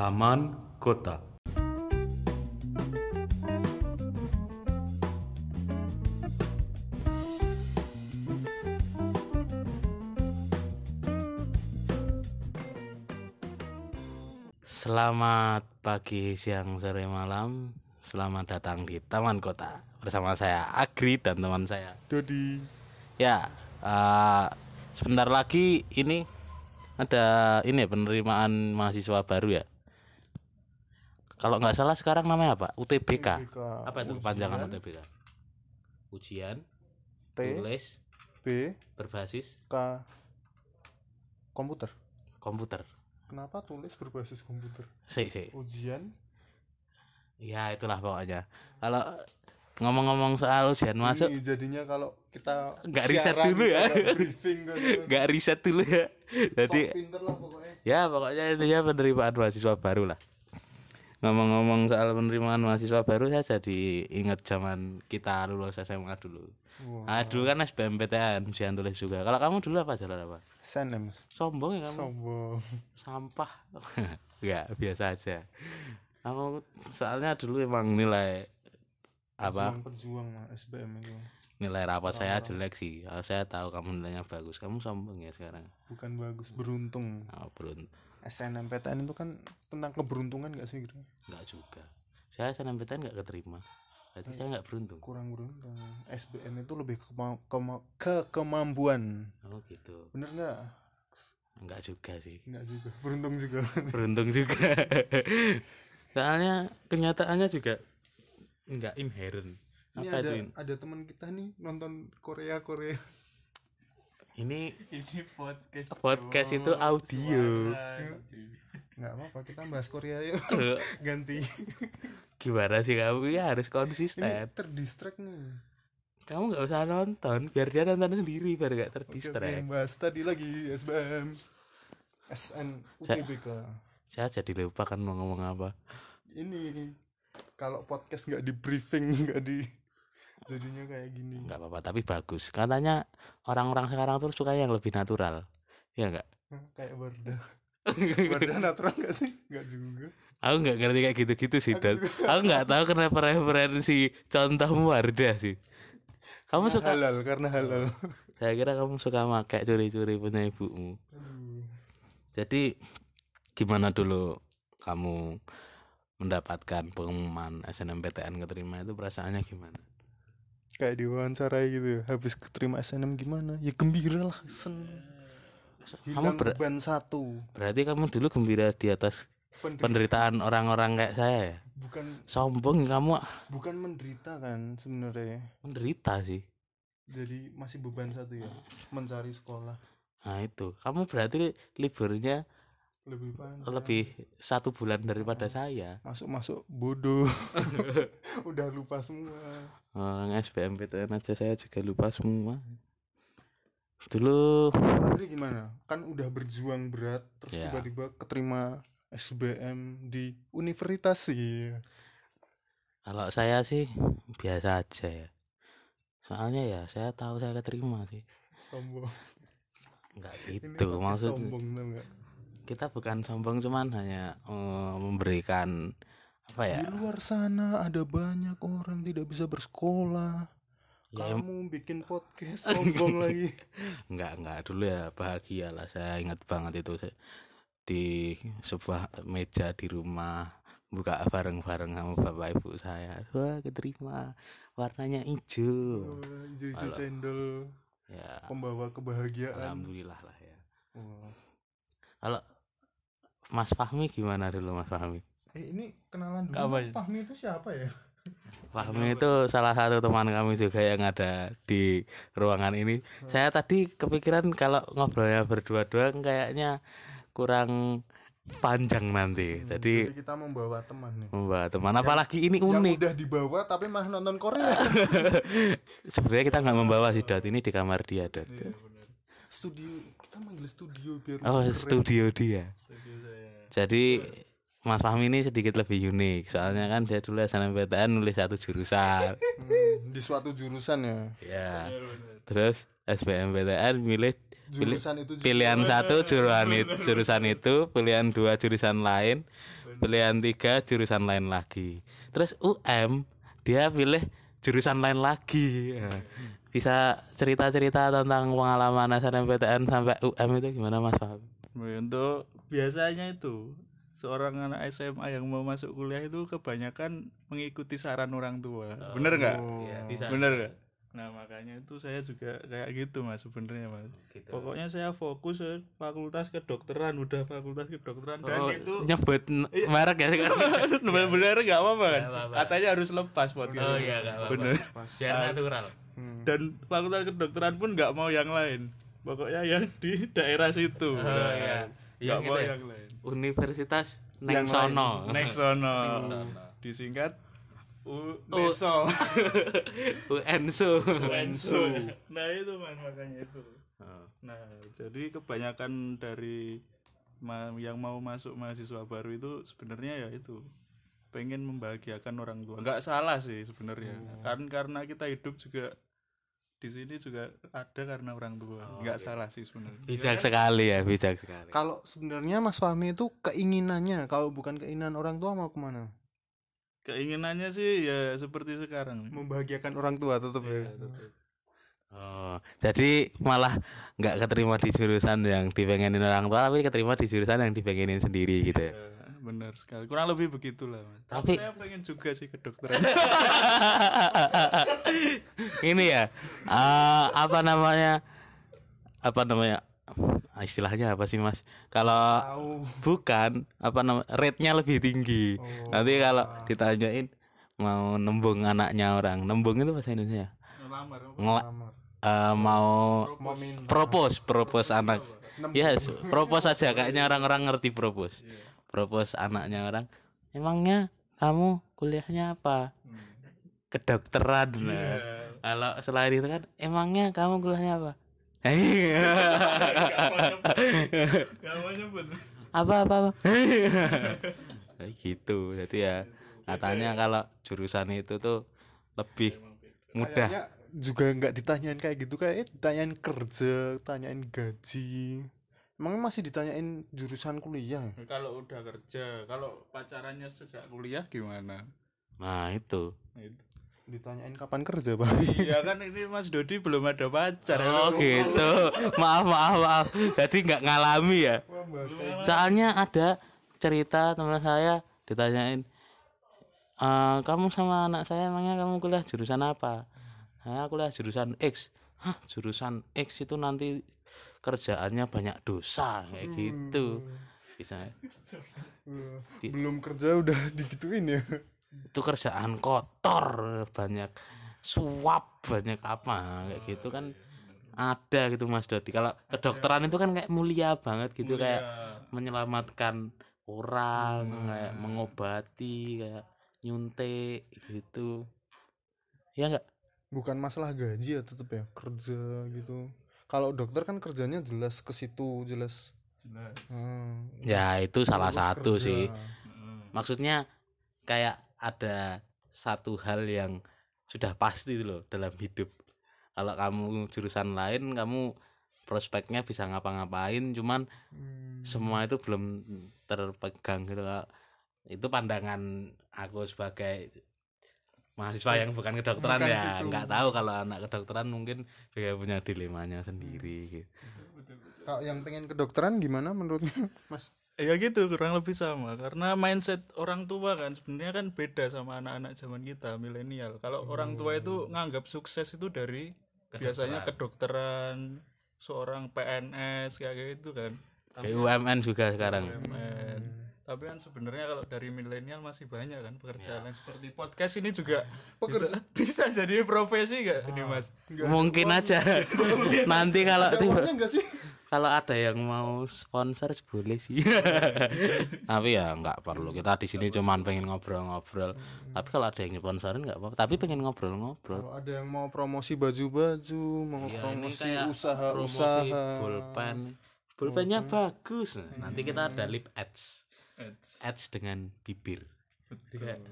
Taman Kota. Selamat pagi, siang, sore, malam. Selamat datang di Taman Kota bersama saya Agri dan teman saya. Dodi Ya, eh, sebentar lagi ini ada ini ya, penerimaan mahasiswa baru ya. Kalau nggak salah sekarang namanya apa? UTBK. UTBK. Apa itu kepanjangan UTBK? Ujian, T tulis, B berbasis K komputer. komputer. Kenapa tulis berbasis komputer? Sih, sih. Ujian Ya itulah pokoknya. Kalau ngomong-ngomong soal ujian masuk, ini jadinya kalau kita Nggak riset dulu ya. kan. nggak riset dulu ya. Jadi lah pokoknya. ya pokoknya intinya penerimaan mahasiswa baru lah. Ngomong-ngomong soal penerimaan mahasiswa baru saya jadi ingat zaman kita lulus SMA dulu. Wah. Nah, dulu kan SBMPTN ujian tulis juga. Kalau kamu dulu apa jalan apa? SNM Sombong ya kamu? sombong. Sampah. Enggak, biasa aja. Kamu soalnya dulu emang nilai apa Pejuang mah SBM itu. nilai rapat saya jelek sih saya tahu kamu nilainya bagus kamu sombong ya sekarang Bukan bagus, beruntung. oh, berun SNMPTN itu kan tentang keberuntungan gak sih gitu? nggak juga saya SNMPTN nggak keterima berarti saya nggak beruntung Kurang beruntung. SBM itu lebih ke, kema- ke kemampuan. oh gitu Bener nggak? nggak juga sih Nggak juga. Beruntung juga. beruntung juga soalnya kenyataannya juga nggak inherent Ini apa ada itu ada teman kita nih nonton Korea Korea. Ini ini podcast podcast itu audio Nggak apa-apa kita bahas Korea yuk. Ganti. gimana sih kamu ya harus Ini konsisten terdistract nih. kamu nggak usah nonton biar dia nonton sendiri biar nggak Oke, terdistract oke, bahas tadi lagi SBM. SN UTBK. saya jadi lupa kan mau ngomong apa Ini kalau podcast nggak di briefing nggak di jadinya kayak gini. nggak apa-apa tapi bagus katanya orang-orang sekarang tuh suka yang lebih natural ya nggak Hah, Kayak Wardah. Wardah natural nggak sih? Nggak juga. aku nggak ngerti kayak gitu-gitu sih dan aku nggak tahu kenapa referensi contohmu Wardah sih kamu Karena suka halal karena halal. saya kira kamu suka pakai curi-curi punya ibumu jadi gimana dulu kamu mendapatkan pengumuman SNMPTN keterima itu perasaannya gimana Kayak diwawancarai gitu ya. Habis keterima SNM gimana? Ya gembira lah. Sen. kamu ber- beban satu. berarti kamu dulu gembira di atas Penderita- penderitaan orang-orang kayak saya ya bukan sombong kamu bukan menderita kan sebenarnya menderita sih jadi masih beban satu ya mencari sekolah nah itu kamu berarti liburnya lebih panjang. Lebih satu bulan daripada saya. Masuk masuk bodoh. Udah lupa semua. Orang SBMPTN aja saya juga lupa semua. Dulu Adri gimana? Kan udah berjuang berat terus Ya. tiba-tiba keterima SBM di universitas sih kalau saya sih biasa aja ya. Soalnya ya saya tahu saya keterima sih. Sombong. Nggak gitu maksud sombong? Kita bukan sombong cuman hanya eh, memberikan apa ya? Di luar sana ada banyak orang tidak bisa bersekolah. Ya, kamu bikin podcast sombong lagi. Enggak, enggak. Dulu ya bahagia lah. Saya ingat banget itu. Saya di sebuah meja di rumah buka bareng-bareng sama bapak ibu saya. Wah keterima. Warnanya hijau. Halo. cendol. Ya. Pembawa kebahagiaan. Alhamdulillah lah ya. Kalau Mas Fahmi gimana dulu Mas Fahmi Eh ini kenalan dulu. Kapan? Fahmi itu siapa ya? Fahmi itu salah satu teman kami juga yang ada di ruangan ini saya tadi kepikiran kalau ngobrolnya berdua doang kayaknya kurang panjang nanti jadi Jadi kita membawa teman nih. membawa teman apalagi ini Yang unik udah dibawa tapi malah nonton Korea. sebenarnya kita nggak membawa si Dot ini di kamar dia Dot studio kita manggil studio biar oh keren. studio dia jadi Mas Fahmi ini sedikit lebih unik soalnya kan dia dulu SNMPTN nulis satu jurusan Hmm, di suatu jurusan ya. ya terus SBMPTN milih Pilih- jurusan itu juga. pilihan satu jurusan itu jurusan itu pilihan dua jurusan lain pilihan tiga jurusan lain lagi terus UM dia pilih jurusan lain lagi bisa cerita cerita tentang pengalaman SNMPTN sampai UM itu gimana mas Fahmi? untuk biasanya itu seorang anak SMA yang mau masuk kuliah itu kebanyakan mengikuti saran orang tua. Bener nggak? Bisa. bener nggak? nah makanya itu saya juga kayak gitu mas sebenarnya mas. Pokoknya saya fokus ke fakultas kedokteran udah fakultas kedokteran dan Oh, itu nyebut n- merek ya sekarang? Bener-bener nggak apa-apa kan? Katanya harus lepas podcast Oh, iya, nggak apa-apa. bener. Biar natural. Dan fakultas kedokteran pun nggak mau yang lain. Pokoknya yang di daerah situ. Oh iya. Nggak Iya, mau gitu ya. yang lain. Universitas Yang. Nengsono Nexono disingkat U Oh. Neso UNSO Enso nah itu man makanya itu. Oh. nah jadi kebanyakan dari ma- yang mau masuk mahasiswa baru itu sebenarnya ya itu pengen membahagiakan orang tua. Nggak salah sih sebenarnya. Kan karena kita hidup juga di sini juga ada karena orang tua nggak salah sih sebenarnya bijak sekali ya bijak sekali Kalau sebenarnya Mas Fahmi itu keinginannya, kalau bukan keinginan orang tua mau ke mana? keinginannya sih ya seperti sekarang Membahagiakan orang tua tetap ya. Oh, jadi malah nggak keterima di jurusan yang dipengenin orang tua, tapi keterima di jurusan yang dipengenin sendiri gitu. ya. Benar sekali kurang lebih begitulah Mas. Tapi- saya pengen juga sih kedokteran Ini ya, eh, apa namanya, apa namanya, istilahnya apa sih mas? Kalau bukan, apa namanya, rate-nya lebih tinggi. Nanti kalau ditanyain mau nembung anaknya orang, nembung itu bahasa Indonesia. ya? lamar Ngela- Kamar. eh, mau propose propose anak ya yes, propose aja kayaknya orang-orang ngerti propose propose anaknya orang emangnya kamu kuliahnya apa? Kedokteran nah. kalau selain itu kan emangnya kamu kuliahnya apa? Apa apa apa? Kayak gitu. Jadi ya katanya kalau jurusan itu tuh lebih mudah. Kayaknya juga nggak ditanyain kayak gitu kayak ditanyain kerja, tanyain gaji. Emangnya masih ditanyain jurusan kuliah? ya? kalau udah kerja kalau pacarannya sejak kuliah gimana nah itu Nah, itu. Ditanyain kapan kerja, Bang? ya kan ini Mas Dodi belum ada pacar Oh gitu. Maaf maaf maaf. Jadi nggak ngalami ya. Soalnya ada cerita teman saya ditanyain, "Eh, kamu sama anak saya emangnya kamu kuliah jurusan apa? Saya kuliah jurusan X. Hah jurusan X itu nanti kerjaannya banyak dosa kayak gitu. Bisa. Belum kerja udah digituin ya. itu kerjaan kotor banyak suap banyak apa kayak gitu kan ada gitu Mas Dodi. Kalau kedokteran itu kan kayak mulia banget gitu kayak menyelamatkan orang kayak mengobati kayak nyuntik gitu. Ya enggak Bukan masalah gaji ya tetep ya, kerja gitu. Kalau dokter kan kerjanya jelas ke situ, jelas. jelas Hmm. ya itu salah Terus satu kerja. sih maksudnya kayak ada satu hal yang sudah pasti itu loh dalam hidup kalau kamu jurusan lain kamu prospeknya bisa ngapa-ngapain cuman Hmm. semua itu belum terpegang gitu Kak. itu pandangan aku sebagai mahasiswa yang bukan kedokteran Bukan ya nggak tahu kalau anak kedokteran mungkin juga punya dilemanya sendiri gitu. Kalau yang pengen kedokteran gimana menurutmu, Mas? ya gitu kurang lebih sama. Karena mindset orang tua kan sebenarnya kan beda sama anak-anak zaman kita milenial. Kalau orang tua itu nganggap sukses itu dari biasanya kedokteran seorang PNS kayak gitu kan. BUMN juga sekarang. Men. Tapi kan sebenarnya kalau dari milenial masih banyak kan pekerjaan yang seperti podcast ini juga bisa, bisa jadi profesi gak ini mas? Mungkin aja. Nanti kalau Ada tiba- enggak kalau ada yang mau sponsor boleh sih. Tapi ya nggak perlu. Kita di sini cuman pengen ngobrol-ngobrol. Tapi kalau ada yang sponsorin nggak apa-apa. Tapi pengen ngobrol-ngobrol. Kalau ada yang mau promosi baju-baju, mau Ya, promosi usaha-usaha. pulpen. Pulpennya bagus. Nanti kita ada lip ads ads. Dengan bibir. Kayak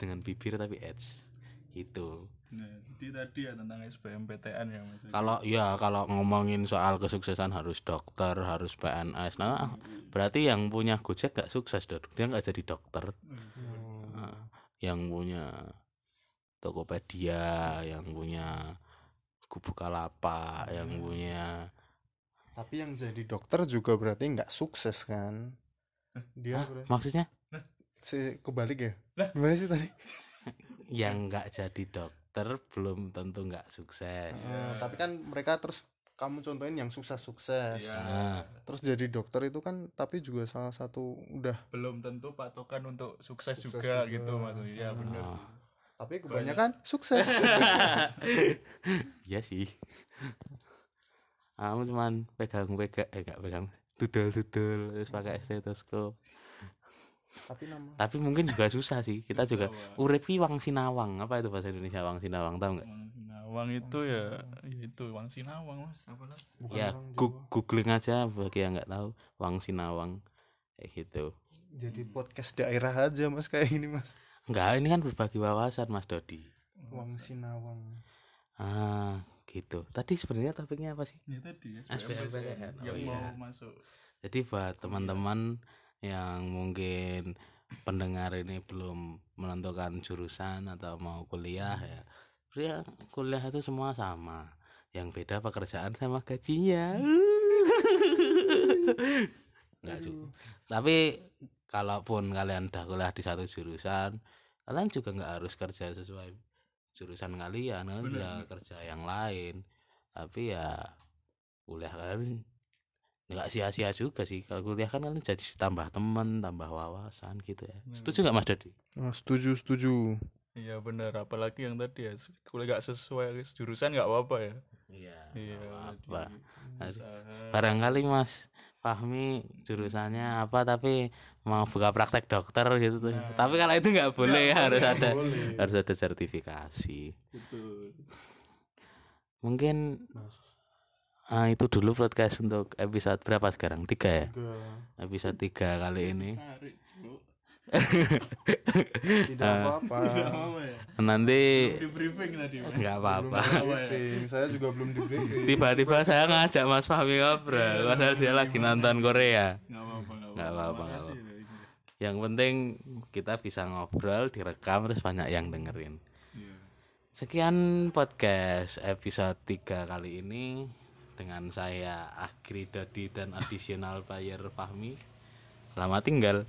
dengan bibir tapi ads. Gitu. Nah, jadi tadi ya tentang SBMPTN ya mas. Kalau ya kalau ngomongin soal kesuksesan harus dokter harus PNS nah berarti yang punya Gojek gak sukses dong dia nggak jadi dokter. Nah, yang punya Tokopedia yang punya Bukalapak yang punya tapi yang jadi dokter juga berarti nggak sukses kan dia berarti maksudnya? Si kebalik ya? Gimana sih tadi? Yang nggak jadi dokter belum tentu nggak sukses. Eh, tapi kan mereka terus kamu contohin yang sukses-sukses. Nah, terus jadi dokter itu kan tapi juga salah satu udah belum tentu patokan untuk sukses, juga, gitu maksudnya. Ya benar sih. Tapi kebanyakan sukses. Iya sih. Kamu cuman pegang pegang eh nggak pegang dudel dudel terus pakai stetoskop. Tapi nama tapi mungkin juga susah sih. Kita juga urip ki wang sinawang. Apa itu bahasa Indonesia wang sinawang? Tahu nggak? Wang Sinawang itu ya, ya itu Wang Sinawang mas. Apa lagi bukan ya orang gu- Jawa. googling aja bagi yang nggak tahu wang sinawang. Kayak gitu. Jadi podcast daerah aja mas kayak ini mas. Enggak ini kan berbagi wawasan mas Dodi. Wang Sinawang. Ah gitu tadi sebenarnya topiknya apa sih ya tadi SBMPTN. yang Oh, mau iya. masuk Jadi buat teman-teman yang mungkin pendengar ini belum menentukan jurusan atau mau kuliah ya, ya kuliah itu semua sama. Yang beda pekerjaan sama gajinya. Enggak juga. Tapi kalaupun kalian udah kuliah di satu jurusan, kalian juga nggak harus kerja sesuai jurusan kalian, kalian bisa kerja yang lain. Tapi ya kuliah kalian nggak sia-sia juga sih. Kalau kuliah kan kan jadi tambah teman tambah wawasan gitu ya. Setuju nggak mas Dodi? Ah, setuju setuju. Iya benar apalagi yang tadi ya kuliah gak sesuai jurusan nggak apa-apa ya. Iya iya apa jadi usaha. barangkali mas Fahmi jurusannya apa? Tapi mau buka praktek dokter gitu tuh. Tapi kalau itu nggak boleh harus ada harus ada sertifikasi. Betul. Mungkin ah, itu dulu podcast untuk episode berapa sekarang? Tiga ya? Episode tiga kali ini. Tarik. tidak apa-apa. Apa ya? Nanti di briefing tadi Mas. nggak apa-apa. saya juga belum di briefing tiba-tiba saya ngajak Mas Fahmi ngobrol padahal dia lagi nonton Korea. Nggak apa-apa Nggak apa-apa, nggak yang penting kita bisa ngobrol direkam terus banyak yang dengerin. Iya. sekian podcast episode 3 kali ini dengan saya Agri Dodi dan additional buyer Fahmi. Selamat tinggal